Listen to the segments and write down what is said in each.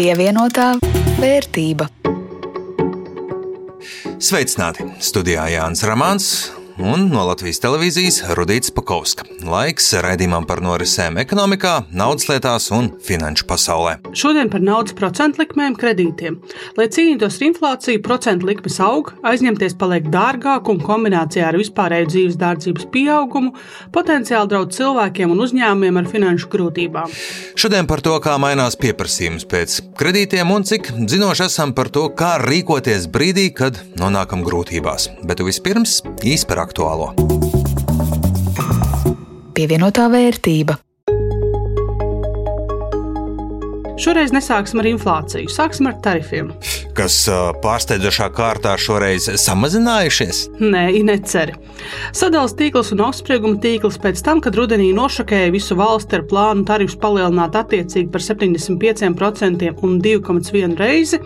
Pievienotā vērtība. Sveicināti! Studijā Jānis Ramāns un no Latvijas televīzijas Rudīts Pakovska. Laiks raidījumam par norisēm ekonomikā, naudas lietās un finanšu pasaulē. Šodien par naudas procentu likmēm kredītiem. Lai cīnītos ar inflāciju, procentu likmes aug, aizņemties paliek dārgāk un kombinācijā ar vispārēju dzīves dārdzības pieaugumu potenciāli draud cilvēkiem un uzņēmumiem ar finanšu grūtībām. Šodien par to, kā mainās pieprasījums pēc kredītiem un cik zinoši esam par to, kā rīkoties brīdī, kad nonākam grūtībās. Bet vispirms īsi par aktuālo. Pievienotā vērtība. Šoreiz nesāksim ar inflāciju, sāksim ar tarifiem. Kas pārsteidzošā kārtā šoreiz samazinājušies? Nē, neceri. Sadalījums tīkls un augstsprieguma tīkls pēc tam, kad rudenī nošokēja visu valsti ar plānu tarifus palielināt attiecīgi par 75% un 2,1 reizi,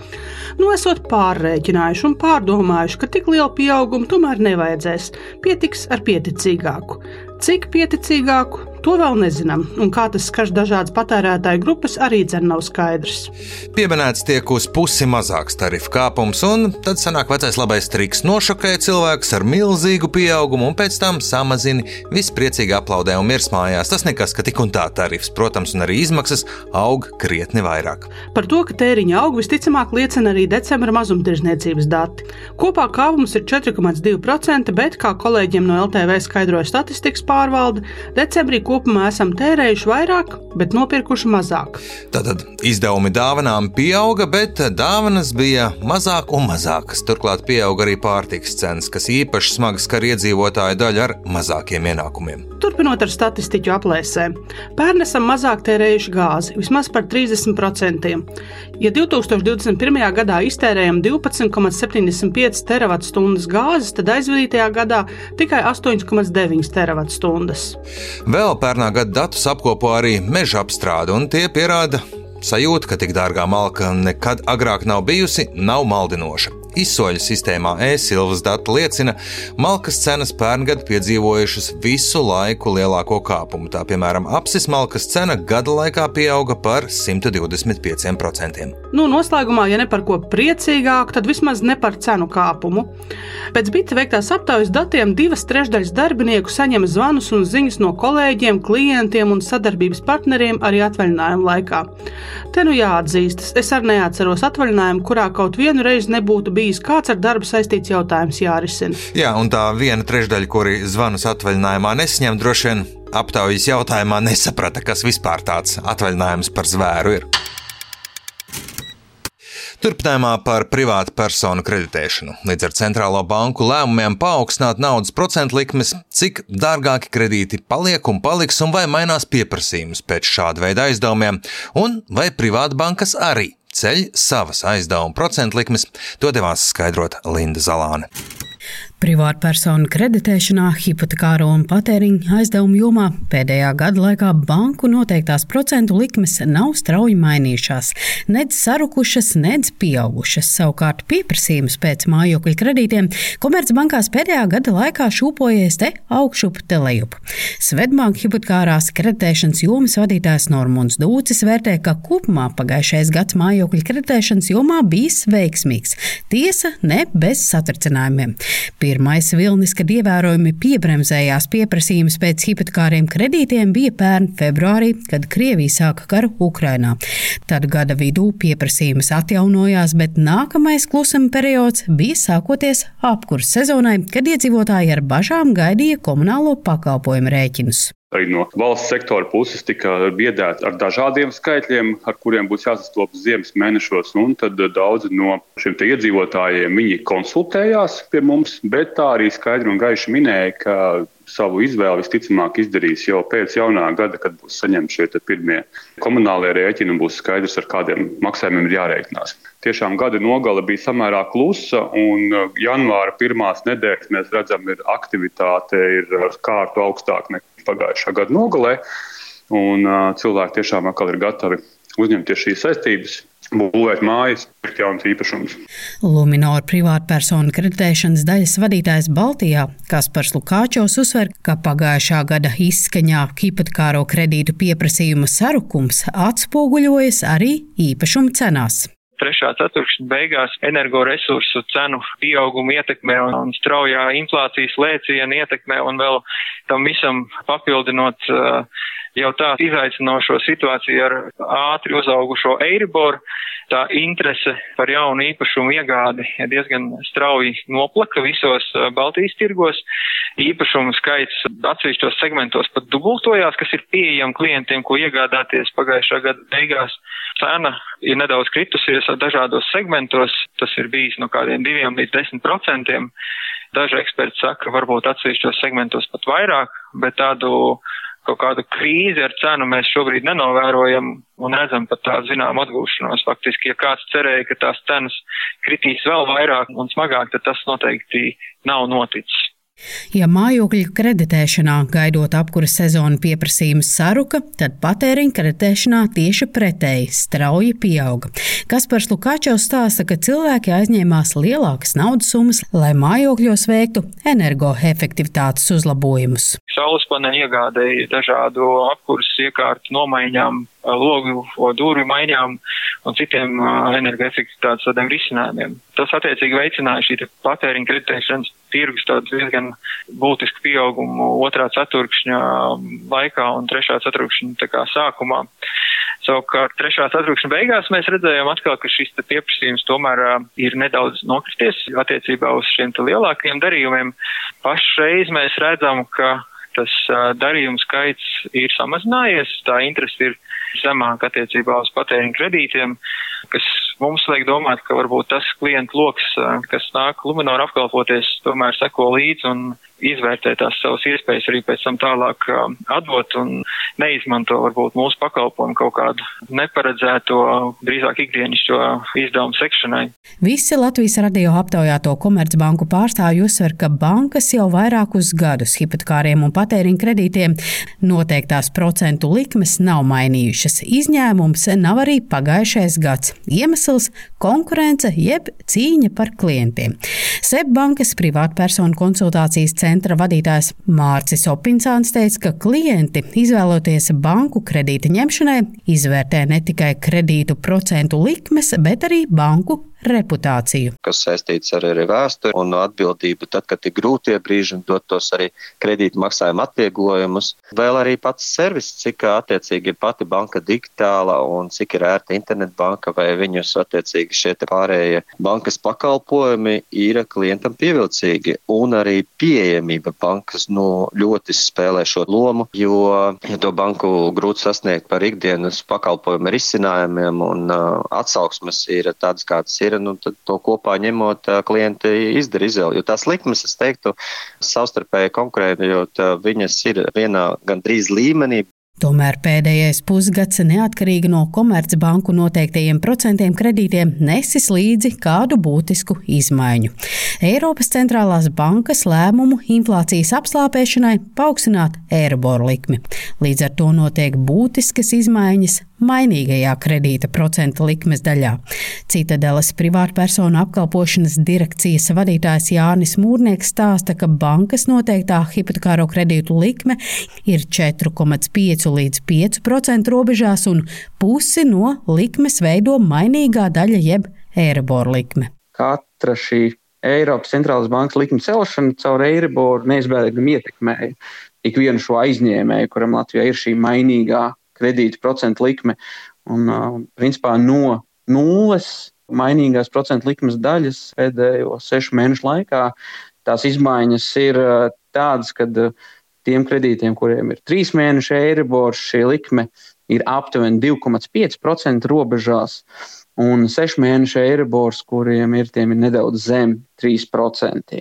nu esot pārrēķinājuši un pārdomājuši, ka tik lielu pieaugumu tomēr nevajadzēs, pietiks ar pieticīgāku. Cik pieticīgāku, to vēl nezinām, un kā tas skars dažādas patērētāju grupas, arī dzen nav skaidrs. Pieminēts tiek uz pusi mazāks tarifu kāpums, un tad sanāk vecais labais triks nošokē cilvēks ar milzīgu pieaugumu, un pēc tam samazina vispriecīgi aplaudē un mirs mājās. Tas nekas, ka tik un tā tarifs, protams, un arī izmaksas aug krietni vairāk. Par to, ka tēriņa aug, visticamāk liecina arī decembra mazumtirdzniecības dati. Kopā kāpums ir 4,2%, bet, kā kolēģiem no LTV skaidroja statistikas pārvalde, decembrī kopumā esam tērējuši vairāk, bet nopirkuši mazāk. Tātad izdevumi dāvanām pieauga, bet dāvanas bija mazāk un mazākas. Turklāt pieauga arī pārtikas cenas, kas īpaši smagi skar iedzīvotāju daļu ar mazākiem ienākumiem. Turpinot ar statistiķu aplēsēm, pērn esam mazāk tērējuši gāzi, vismaz par 30%. Ja 2021. gadā iztērējam 12,75 terawatstundas gāzes, tad aizvadītajā gadā tikai 8,9 terawatstundas. Vēl pērnā gada datus apkopo arī meža apstrāde, un tie pierāda sajūtu, ka tik dārgā malka nekad agrāk nav bijusi, nav maldinoša. Izsoļu sistēmā e-silvas dati liecina, malkas cenas pērngad piedzīvojušas visu laiku lielāko kāpumu. Tā piemēram, apsis malkas cena gada laikā pieauga par 125%. Nu, noslēgumā, ja ne par ko priecīgāku, tad vismaz ne par cenu kāpumu. Pēc bita veiktās aptaujas datiem divas trešdaļas darbinieku saņem zvanus un ziņas no kolēģiem, klientiem un sadarbības partneriem arī atvaļinājuma laikā. Te nu jāatzīstas, es arī neatceros atvaļinājumu, kurā kaut vienu reizi nebūtu bijis kāds ar darbu saistīts jautājums jārisina. Jā, un tā viena trešdaļa, kuri zvanus atvaļinājumā nesaņem, droši vien aptaujas jautājumā nesaprata, kas vispār tāds atvaļinājums par zvēru ir. Turpinājumā par privātu personu kreditēšanu. Līdz ar centrālo banku lēmumiem paaugstināt naudas procentu likmes, cik dārgāki kredīti paliek un paliks, un vai mainās pieprasījums pēc šāda veida aizdevumiem, un vai privātbankas arī ceļ savas aizdevuma procentu likmes, to devās skaidrot Linda Zalāne. Privātpersonu kreditēšanā, hipotekāro un patēriņa aizdevumu jomā pēdējā gada laikā banku noteiktās procentu likmes nav strauji mainījušās, nedz sarukušas, nedz pieaugušas. Savukārt pieprasījums pēc mājokļa kredītiem Komercbankās pēdējā gada laikā šūpojies te augšup, te lejup. Svetbanka hipotekārās kreditēšanas jomas vadītājs Normons Dūcis vērtē, ka kopumā pagājušais gads mājokļa kreditēšanas jomā bijis veiksmīgs. Tiesa, ne bez satricinājumiem. Pirmais vilnis, kad ievērojami piebremzējās pieprasījums pēc hipotekāriem kredītiem, bija pērn februārī, kad Krievija sāka karu Ukrainā. Tad gada vidū pieprasījums atjaunojās, bet nākamais klusuma periods bija sākoties apkurss sezonai, kad iedzīvotāji ar bažām gaidīja komunālo pakalpojumu rēķinus arī no valsts sektora puses tika biedēti ar dažādiem skaitļiem, ar kuriem būs jāsastopas ziemas mēnešos. Tad daudzi no šiem iedzīvotājiem konsultējās pie mums, bet tā arī skaidri un gaiši minēja, ka savu izvēli visticamāk izdarīs jau pēc jaunā gada, kad būs saņemti šie pirmie komunālie rēķini un būs skaidrs, ar kādiem maksājumiem ir jārēķinās. Tiešām gada nogale bija samērā klusa, un janvāra pirmās nedēļas mēs redzam, ir aktivitāte ir kārtu augstāk nekā pagājušā gada nogalē. Un, uh, cilvēki tiešām atkal ir gatavi uzņemties šīs saistības. būvēt mājas, pirkt jaunas īpašumus. Luminor privātpersonu kreditēšanas daļas vadītājs Baltijā Kaspars Lukāčos uzsver, ka pagājušā gada izskaņā hipotekāro kredītu pieprasījuma sarukums atspoguļojas arī īpašumu cenās trešā ceturkšņa beigās energoresursu cenu pieauguma ietekmē un straujā inflācijas lēciena ietekmē un vēl tam visam papildinot uh, jau tā izaicinošo situāciju ar ātri uzaugušo Eiriboru, tā interese par jaunu īpašumu iegādi diezgan strauji noplaka visos Baltijas tirgos. Īpašumu skaits atsevišķos segmentos pat dubultojās, kas ir pieejami klientiem, ko iegādāties pagājušā gada beigās. Cena ir nedaudz kritusies dažādos segmentos, tas ir bijis no kādiem diviem līdz desmit procentiem. Daži eksperti saka, varbūt atsevišķos segmentos pat vairāk, bet tādu kaut kādu krīzi ar cenu mēs šobrīd nenovērojam un redzam pat tādu zinām atgūšanos. Faktiski, ja kāds cerēja, ka tās cenas kritīs vēl vairāk un smagāk, tad tas noteikti nav noticis. Ja mājokļu kreditēšanā gaidot apkuras sezonu pieprasījums saruka, tad patēriņa kreditēšanā tieši pretēji strauji pieauga. Kaspars Lukačevs stāsta, ka cilvēki aizņēmās lielākas naudas summas, lai mājokļos veiktu energoefektivitātes uzlabojumus. Saules paneļa iegādēja dažādu apkuras iekārtu nomaiņām, logu durvju maiņām un citiem energoefektivitātes tādiem risinājumiem. Tas attiecīgi veicināja šī patēriņa kreditēšanas tirgus tādu diezgan būtisku pieaugumu otrā ceturkšņa laikā un trešā ceturkšņa sākumā. Savukārt trešā ceturkšņa beigās mēs redzējām atkal, ka šis pieprasījums tomēr ir nedaudz nokristies attiecībā uz šiem lielākajiem darījumiem. Pašreiz mēs redzam, ka tas darījumu skaits ir samazinājies, tā interese ir zemāka attiecībā uz patēriņu kredītiem, kas mums liek domāt, ka varbūt tas klientu lokus, kas nāk Luminor apkalpoties, tomēr seko līdzi un izvērtē tās savas iespējas arī pēc tam tālāk atdot un neizmanto varbūt mūsu pakalpojumu kaut kādu neparedzēto, drīzāk ikdienišķo izdevumu sekšanai. Visi Latvijas radio aptaujāto komercbanku pārstāvji uzsver, ka bankas jau vairākus gadus hipotekāriem un patēriņa kredītiem noteiktās procentu likmes nav mainījušas. Izņēmums nav arī pagājušais gads. Iemesls - konkurence jeb cīņa par klientiem. Sebbankas privātpersonu konsultācijas centra vadītājs Mārcis Opinsāns teica, ka klienti, izvēloties banku kredīta ņemšanai, izvērtē ne tikai kredītu procentu likmes, bet arī banku reputāciju. Kas saistīts ar arī vēsturi un atbildību, tad, kad ir grūtie brīži, dot tos arī kredītu maksājumu atvieglojumus. Vēl arī pats servis, cik attiecīgi ir pati banka digitāla un cik ir ērta internetbanka vai viņus attiecīgi šie pārējie bankas pakalpojumi ir klientam pievilcīgi un arī pieejamība bankas nu, ļoti spēlē šo lomu, jo ja to banku grūti sasniegt par ikdienas pakalpojumu risinājumiem un uh, atsauksmes ir tādas, kādas ir ir, nu, to kopā ņemot, klienti izdara izvēli. Jo tās likmes, es teiktu, savstarpēji konkurējot, viņas ir vienā gandrīz līmenī, Tomēr pēdējais pusgads, neatkarīgi no komercbanku noteiktajiem procentiem kredītiem, nesis līdzi kādu būtisku izmaiņu. Eiropas centrālās bankas lēmumu inflācijas apslāpēšanai paaugstināt eiriboru likmi. Līdz ar to notiek būtiskas izmaiņas mainīgajā kredīta procenta likmes daļā. Citadeles privātpersonu apkalpošanas direkcijas vadītājs Jānis Mūrnieks stāsta, ka bankas noteiktā hipotekāro kredītu likme ir 4,5 līdz 5% robežās, un pusi no likmes veido mainīgā daļa jeb Eiriboru likme. Katra šī Eiropas centrālās bankas likuma celšana caur Eiriboru neizbēgami ietekmēja ikvienu šo aizņēmēju, kuram Latvijā ir šī mainīgā kredīta procentu likme. Un, principā, no nulles mainīgās procentu likmes daļas pēdējo sešu mēnešu laikā tās izmaiņas ir tādas, ka tiem kredītiem, kuriem ir trīs mēneši eiribors, šī likme ir aptuveni 2,5% robežās un sešu mēnešu eiribors, kuriem ir, ir nedaudz zem 3%.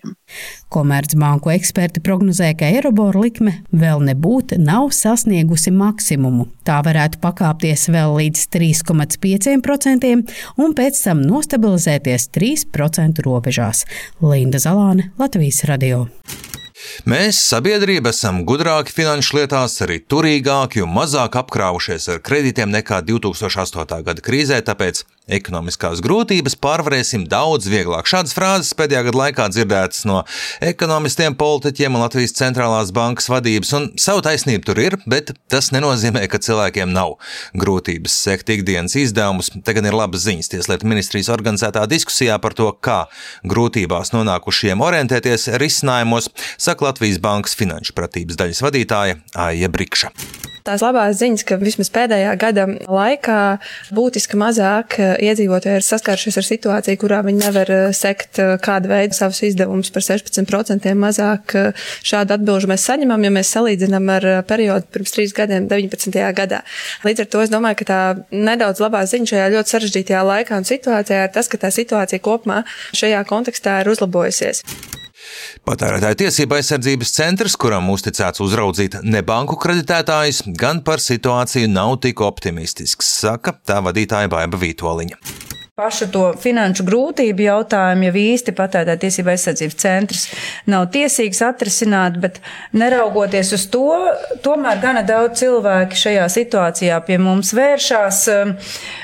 Komercbanku eksperti prognozē, ka eiribora likme vēl nebūtu nav sasniegusi maksimumu. Tā varētu pakāpties vēl līdz 3,5% un pēc tam nostabilizēties 3% robežās. Linda Zalāne, Latvijas radio. Mēs, sabiedrība, esam gudrāki finanšu lietās, arī turīgāki un mazāk apkrāvušies ar kredītiem nekā 2008. gada krīzē, tāpēc ekonomiskās grūtības pārvarēsim daudz vieglāk. Šādas frāzes pēdējā gada laikā dzirdētas no ekonomistiem, politiķiem un Latvijas centrālās bankas vadības, un savu taisnību tur ir, bet tas nenozīmē, ka cilvēkiem nav grūtības sekt ikdienas izdevumus. Tagad ir labas ziņas Tieslietu ministrijas organizētā diskusijā par to, kā grūtībās nonākušiem orientēties risinājumos, saka Latvijas bankas finanšu pratības daļas vadītāja Aija Brikša. Tās labās ziņas, ka vismaz pēdējā gada laikā būtiski mazāk eh, iedzīvotāji ir saskārušies ar situāciju, kurā viņi nevar eh, sekt eh, kādu veidu savus izdevumus par 16% mazāk. Šādu atbilžu mēs saņemam, ja mēs salīdzinām ar periodu pirms trīs gadiem, 19. gadā. Līdz ar to es domāju, ka tā nedaudz labā ziņa šajā ļoti sarežģītajā laikā un situācijā ir tas, ka tā situācija kopumā šajā kontekstā ir uzlabojusies. Patērētāju tiesība aizsardzības centrs, kuram uzticēts uzraudzīt nebanku kreditētājus, gan par situāciju nav tik optimistisks, saka tā vadītāja Baiba Vītoliņa. Pašu to finanšu grūtību jautājumu jau īsti patērētāja tiesība aizsardzības centrs nav tiesīgs atrisināt, bet neraugoties uz to, tomēr gana daudz cilvēki šajā situācijā pie mums vēršās, um,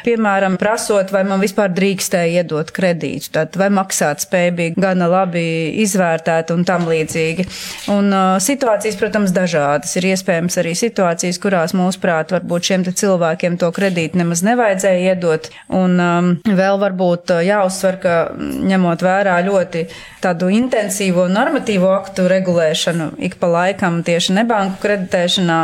piemēram, prasot, vai man vispār drīkstēja iedot kredītu, tad vai maksāt spēja bija gana labi izvērtēta un tam līdzīgi. Un uh, situācijas, protams, dažādas. Ir iespējams arī situācijas, kurās mūsuprāt varbūt šiem cilvēkiem to kredītu nemaz nevajadzēja iedot. Un, um, vēl varbūt jāuzsver, ka ņemot vērā ļoti tādu intensīvo normatīvo aktu regulēšanu, ik pa laikam tieši nebanku kreditēšanā,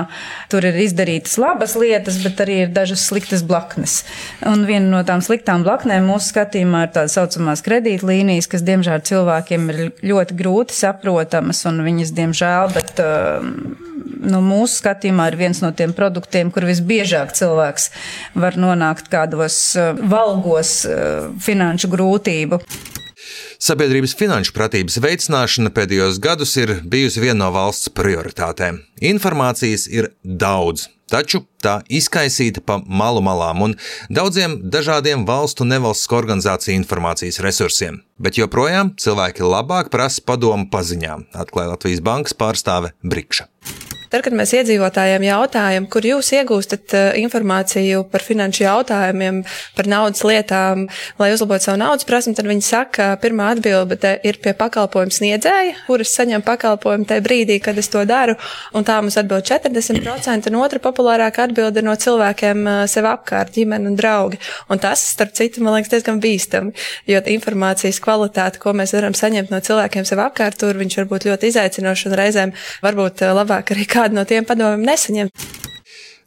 tur ir izdarītas labas lietas, bet arī ir dažas sliktas blaknes. Un viena no tām sliktām blaknēm mūsu skatījumā ir tā saucamās kredītlīnijas, kas diemžēl cilvēkiem ir ļoti grūti saprotamas, un viņas diemžēl, bet nu, mūsu skatījumā ir viens no tiem produktiem, kur visbiežāk cilvēks var nonākt kādos valgos finanšu grūtību. Sabiedrības finanšu pratības veicināšana pēdējos gadus ir bijusi viena no valsts prioritātēm. Informācijas ir daudz, taču tā izkaisīta pa malu malām un daudziem dažādiem valstu nevalstisko organizāciju informācijas resursiem. Bet joprojām cilvēki labāk prasa padomu paziņām, atklāja Latvijas bankas pārstāve Brikša. Tad, kad mēs iedzīvotājiem jautājam, kur jūs iegūstat eh, informāciju par finanšu jautājumiem, par naudas lietām, lai uzlabotu savu naudas prasmu, tad viņi saka, ka pirmā atbilde ir pie pakalpojumu sniedzēja, kuras saņem pakalpojumu tajā brīdī, kad es to daru. Un tā mums atbild 40%, un otra populārākā atbilde ir no cilvēkiem eh, sev apkārt, ģimene un draugi. Un tas, starp citu, man liekas, diezgan bīstami, jo informācijas kvalitāte, ko mēs varam saņemt no cilvēkiem sev apkārt, tur viņš var būt ļoti izaicinošs un reizēm varbūt eh, labāk arī kādu no tiem padomiem nesaņem.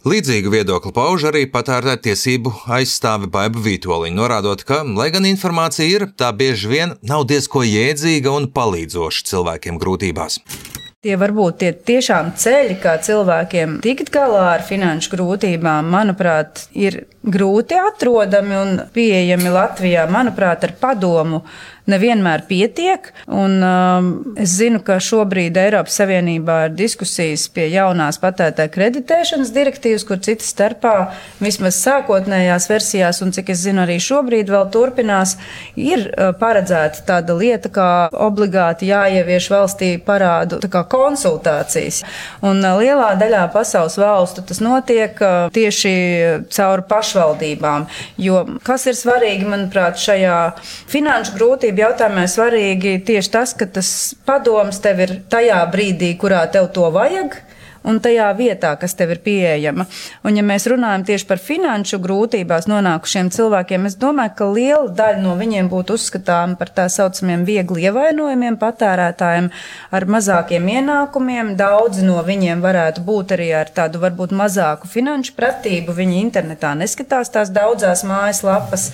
Līdzīgu viedokli pauž arī patērētāju tiesību aizstāve Baiba Vītoliņa, norādot, ka, lai gan informācija ir, tā bieži vien nav diezko jēdzīga un palīdzoša cilvēkiem grūtībās. Tie varbūt tie tiešām ceļi, kā cilvēkiem tikt galā ar finanšu grūtībām, manuprāt, ir grūti atrodami un pieejami Latvijā, manuprāt, ar padomu nevienmēr pietiek. Un, um, es zinu, ka šobrīd Eiropas Savienībā ir diskusijas pie jaunās patērētāja kreditēšanas direktīvas, kur citas starpā vismaz sākotnējās versijās, un cik es zinu, arī šobrīd vēl turpinās, ir uh, paredzēta tāda lieta, kā obligāti jāievieš valstī parādu konsultācijas. Un uh, lielā daļā pasaules valstu tas notiek uh, tieši caur pašvaldībām. Jo kas ir svarīgi, manuprāt, šajā finanšu grūtību tiesību jautājumā svarīgi tieši tas, ka tas padoms tev ir tajā brīdī, kurā tev to vajag un tajā vietā, kas tev ir pieejama. Un, ja mēs runājam tieši par finanšu grūtībās nonākušiem cilvēkiem, es domāju, ka liela daļa no viņiem būtu uzskatāma par tā saucamiem viegli ievainojumiem patērētājiem ar mazākiem ienākumiem. Daudzi no viņiem varētu būt arī ar tādu varbūt mazāku finanšu pratību. Viņi internetā neskatās tās daudzās mājaslapas.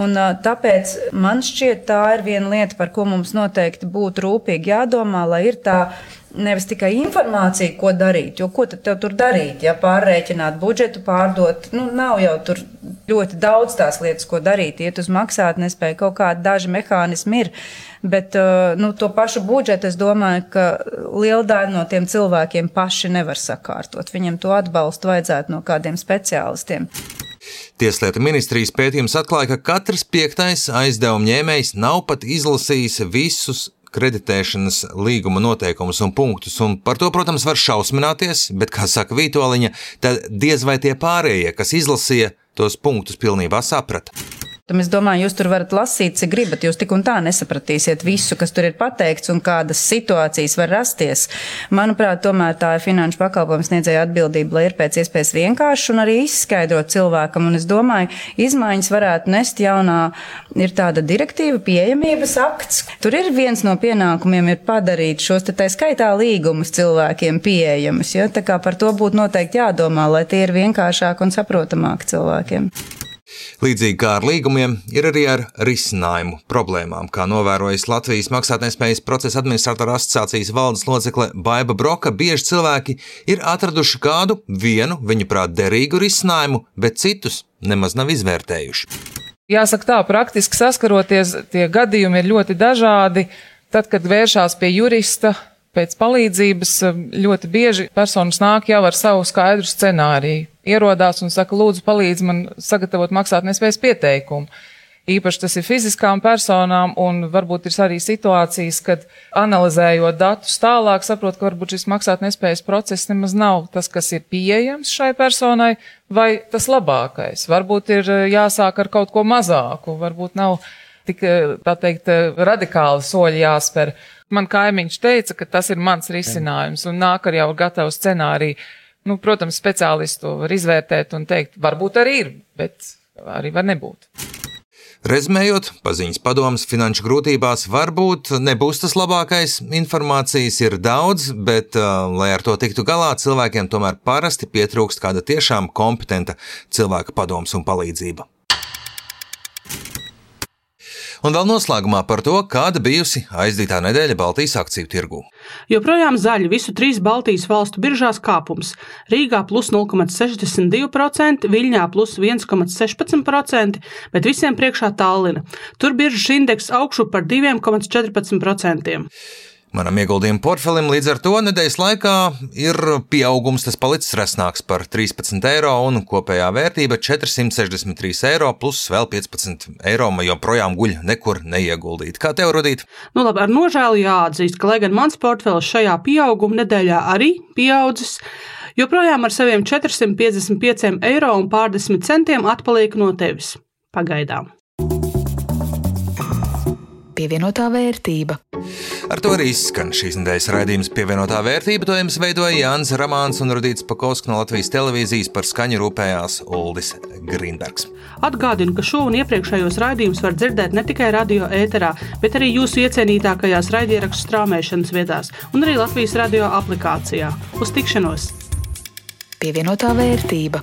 Un, tāpēc man šķiet, tā ir viena lieta, par ko mums noteikti būtu rūpīgi jādomā, lai ir tā nevis tikai informācija, ko darīt, jo ko tad tur darīt, ja pārreikināt budžetu, pārdot, nu, nav jau tur ļoti daudz tās lietas, ko darīt, iet uz maksātnespēju, kaut kādi daži mehānismi ir, bet uh, nu, to pašu budžetu es domāju, ka liela daļa no tiem cilvēkiem paši nevar sakārtot. Viņam to atbalstu vajadzētu no kādiem speciālistiem. Tieslietu ministrijas pētījums atklāja, ka katrs piektais aizdevuma ņēmējs nav pat izlasījis visus kreditēšanas līguma noteikumus un punktus, un par to, protams, var šausmināties, bet, kā saka Vītoliņa, tad diez vai tie pārējie, kas izlasīja, tos punktus pilnībā saprata. Es domāju, jūs tur varat lasīt, cik gribat. Jūs tik un tā nesapratīsiet visu, kas tur ir pateikts un kādas situācijas var rasties. Manuprāt, tomēr tā ir finanšu pakalpojumu sniedzēja atbildība, lai ir pēc iespējas vienkārši un arī izskaidrot cilvēkam. Un es domāju, izmaiņas varētu nest jaunā, ir tāda direktīva, pieejamības akts. Tur ir viens no pienākumiem ir padarīt šos te tā skaitā līgumus cilvēkiem pieejamus. Ja? Tā kā par to būtu noteikti jādomā, lai tie ir vienkāršāki un saprotamāki cilvēkiem. Līdzīgi kā ar līgumiem, ir arī ar risinājumu problēmām, kā novērojas Latvijas maksātnespējas procesa administratora asociācijas valdes locekle Baiva Broka. Bieži cilvēki ir atraduši kādu vienu, viņuprāt, derīgu risinājumu, bet citus nemaz nav izvērtējuši. Jāsaka tā, praktiski saskaroties, tie gadījumi ir ļoti dažādi. Tad, kad vēršās pie jurista, pēc palīdzības, ļoti bieži personas nāk jau ar savu skaidru scenāriju ierodās un saka, lūdzu, palīdzi man sagatavot maksātnespējas pieteikumu. Īpaši tas ir fiziskām personām, un varbūt ir arī situācijas, kad analizējot datus tālāk, saprot, ka varbūt šis maksātnespējas process nemaz nav tas, kas ir pieejams šai personai, vai tas labākais. Varbūt ir eh, jāsāk ar kaut ko mazāku, varbūt nav tik, eh, tā teikt, eh, radikāli soļi jāspēr. Man kaimiņš teica, ka tas ir mans risinājums, un nāk ar jau gatavu scenāriju. Nu, protams, speciālisti to var izvērtēt un teikt, varbūt arī ir, bet arī var nebūt. Rezumējot, paziņas padomas finanšu grūtībās varbūt nebūs tas labākais. Informācijas ir daudz, bet, uh, lai ar to tiktu galā, cilvēkiem tomēr parasti pietrūkst kāda tiešām kompetenta cilvēka padoms un palīdzība. Un vēl noslēgumā par to, kāda bijusi aizdītā nedēļa Baltijas akciju tirgū. Joprojām zaļi visu trīs Baltijas valstu biržās kāpums. Rīgā plus 0,62%, Viļņā plus 1,16%, bet visiem priekšā Tallina. Tur biržas indeks augšu par 2,14%. Manam ieguldījumu portfelim līdz ar to nedēļas laikā ir pieaugums, tas palicis resnāks par 13 eiro un kopējā vērtība 463 eiro plus vēl 15 eiro, joprojām guļ nekur neieguldīt. Kā tev rudīt? Nu labi, ar nožēlu jāatzīst, ka lai gan mans portfels šajā pieauguma nedēļā arī pieaudzis, joprojām ar saviem 455 eiro un pārdesmit centiem atpaliek no tevis. Pagaidām. Pievienotā vērtība. Ar to arī izskan šīs nedēļas raidījums pievienotā vērtība. To jums veidoja Jānis Ramāns un Rudīts Pakovskis no Latvijas televīzijas par skaņu rūpējās Uldis Grīnbergs. Atgādinu, ka šo un iepriekšējos raidījumus var dzirdēt ne tikai radio ēterā, bet arī jūsu iecienītākajās raidierakstu strāmēšanas vietās un arī Latvijas radio aplikācijā. Uz tikšanos! Pievienotā vērtība.